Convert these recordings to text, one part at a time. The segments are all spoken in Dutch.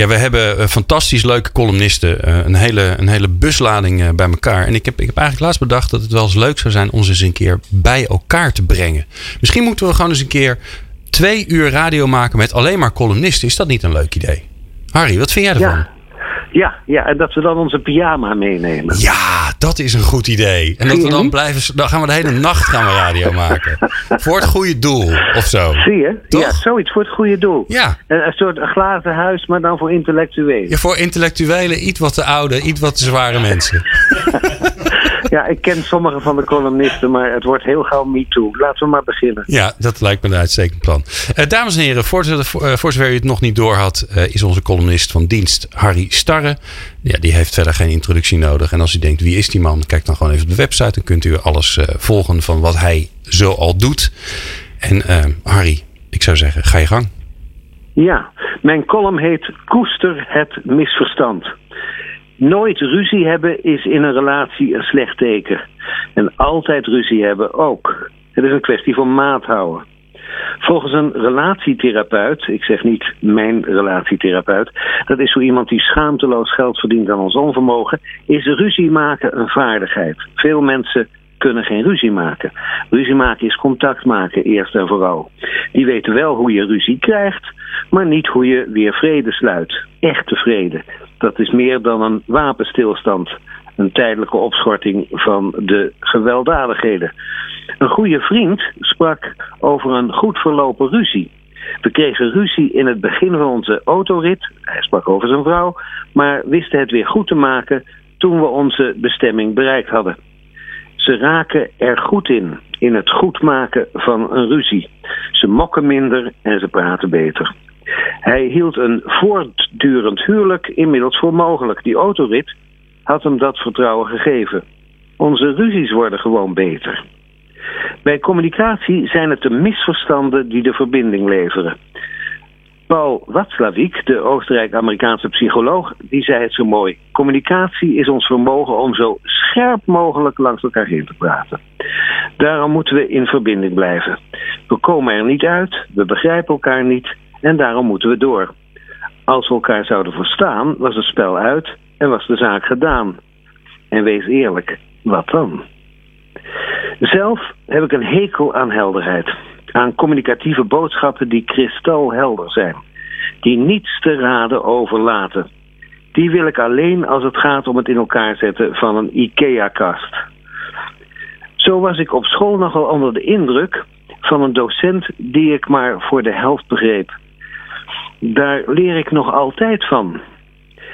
Ja, we hebben uh, fantastisch leuke columnisten. Uh, een, hele, een hele buslading uh, bij elkaar. En ik heb, ik heb eigenlijk laatst bedacht dat het wel eens leuk zou zijn om ze eens een keer bij elkaar te brengen. Misschien moeten we gewoon eens een keer twee uur radio maken met alleen maar columnisten. Is dat niet een leuk idee? Harry, wat vind jij ervan? Ja. Ja, ja, en dat we dan onze pyjama meenemen. Ja, dat is een goed idee. En dat we dan blijven, dan gaan we de hele nacht gaan we radio maken. voor het goede doel, of zo. Zie je? Toch? Ja, zoiets voor het goede doel. Ja. Een, een soort glazen huis, maar dan voor intellectuelen. Ja, voor intellectuelen, iets wat te oude, iets wat te zware mensen. ja, ik ken sommige van de columnisten, maar het wordt heel gauw me too. Laten we maar beginnen. Ja, dat lijkt me een uitstekend plan. Uh, dames en heren, voor, uh, voor zover u het nog niet door had, uh, is onze columnist van dienst Harry Starre. Ja, die heeft verder geen introductie nodig. En als u denkt, wie is die man? Kijk dan gewoon even op de website. Dan kunt u alles volgen van wat hij zo al doet. En Harry, ik zou zeggen, ga je gang. Ja, mijn column heet Koester het misverstand. Nooit ruzie hebben is in een relatie een slecht teken. En altijd ruzie hebben ook. Het is een kwestie van maat houden. Volgens een relatietherapeut, ik zeg niet mijn relatietherapeut, dat is zo iemand die schaamteloos geld verdient aan ons onvermogen, is ruzie maken een vaardigheid. Veel mensen kunnen geen ruzie maken. Ruzie maken is contact maken, eerst en vooral. Die weten wel hoe je ruzie krijgt, maar niet hoe je weer vrede sluit. Echte vrede. Dat is meer dan een wapenstilstand. Een tijdelijke opschorting van de gewelddadigheden. Een goede vriend sprak over een goed verlopen ruzie. We kregen ruzie in het begin van onze autorit. Hij sprak over zijn vrouw, maar wisten het weer goed te maken toen we onze bestemming bereikt hadden. Ze raken er goed in, in het goed maken van een ruzie. Ze mokken minder en ze praten beter. Hij hield een voortdurend huwelijk inmiddels voor mogelijk. Die autorit had hem dat vertrouwen gegeven. Onze ruzies worden gewoon beter. Bij communicatie zijn het de misverstanden die de verbinding leveren. Paul Watzlawick, de Oostenrijk-Amerikaanse psycholoog, die zei het zo mooi. Communicatie is ons vermogen om zo scherp mogelijk langs elkaar heen te praten. Daarom moeten we in verbinding blijven. We komen er niet uit, we begrijpen elkaar niet en daarom moeten we door. Als we elkaar zouden verstaan, was het spel uit en was de zaak gedaan. En wees eerlijk, wat dan? Zelf heb ik een hekel aan helderheid. Aan communicatieve boodschappen die kristalhelder zijn. Die niets te raden overlaten. Die wil ik alleen als het gaat om het in elkaar zetten van een IKEA-kast. Zo was ik op school nogal onder de indruk van een docent die ik maar voor de helft begreep. Daar leer ik nog altijd van.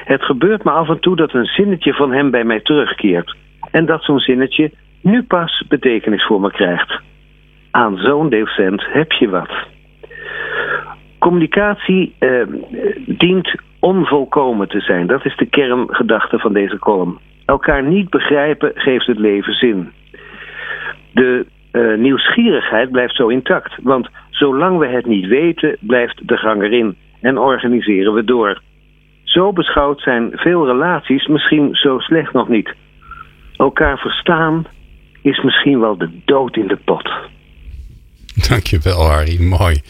Het gebeurt me af en toe dat een zinnetje van hem bij mij terugkeert. En dat zo'n zinnetje nu pas betekenis voor me krijgt. Aan zo'n docent heb je wat. Communicatie eh, dient onvolkomen te zijn. Dat is de kerngedachte van deze column. Elkaar niet begrijpen geeft het leven zin. De uh, nieuwsgierigheid blijft zo intact. Want zolang we het niet weten, blijft de gang erin en organiseren we door. Zo beschouwd zijn veel relaties misschien zo slecht nog niet. Elkaar verstaan is misschien wel de dood in de pot. Dankjewel, Harry. Mooi.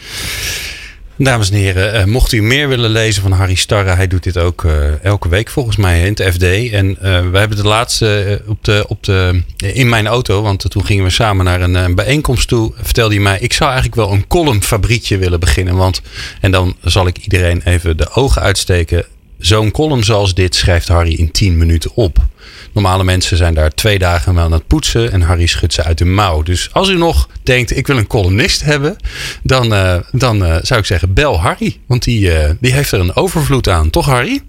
Dames en heren, uh, mocht u meer willen lezen van Harry Starre, hij doet dit ook uh, elke week volgens mij in het FD. En uh, we hebben de laatste op de, op de, in mijn auto, want toen gingen we samen naar een, een, bijeenkomst toe, vertelde hij mij, ik zou eigenlijk wel een columnfabriekje willen beginnen. Want, en dan zal ik iedereen even de ogen uitsteken. Zo'n column zoals dit schrijft Harry in 10 minuten op. Normale mensen zijn daar twee dagen wel aan het poetsen en Harry schudt ze uit de mouw. Dus als u nog denkt, ik wil een columnist hebben, dan, uh, dan uh, zou ik zeggen, bel Harry. Want die, uh, die heeft er een overvloed aan. Toch Harry?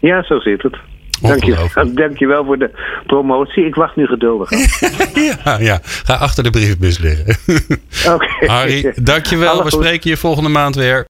Ja, zo zit het. Dank je, dank je wel voor de promotie. Ik wacht nu geduldig. ja, ja, ga achter de brievenbus liggen. Oké. Okay. Harry, dank je wel. We spreken je volgende maand weer.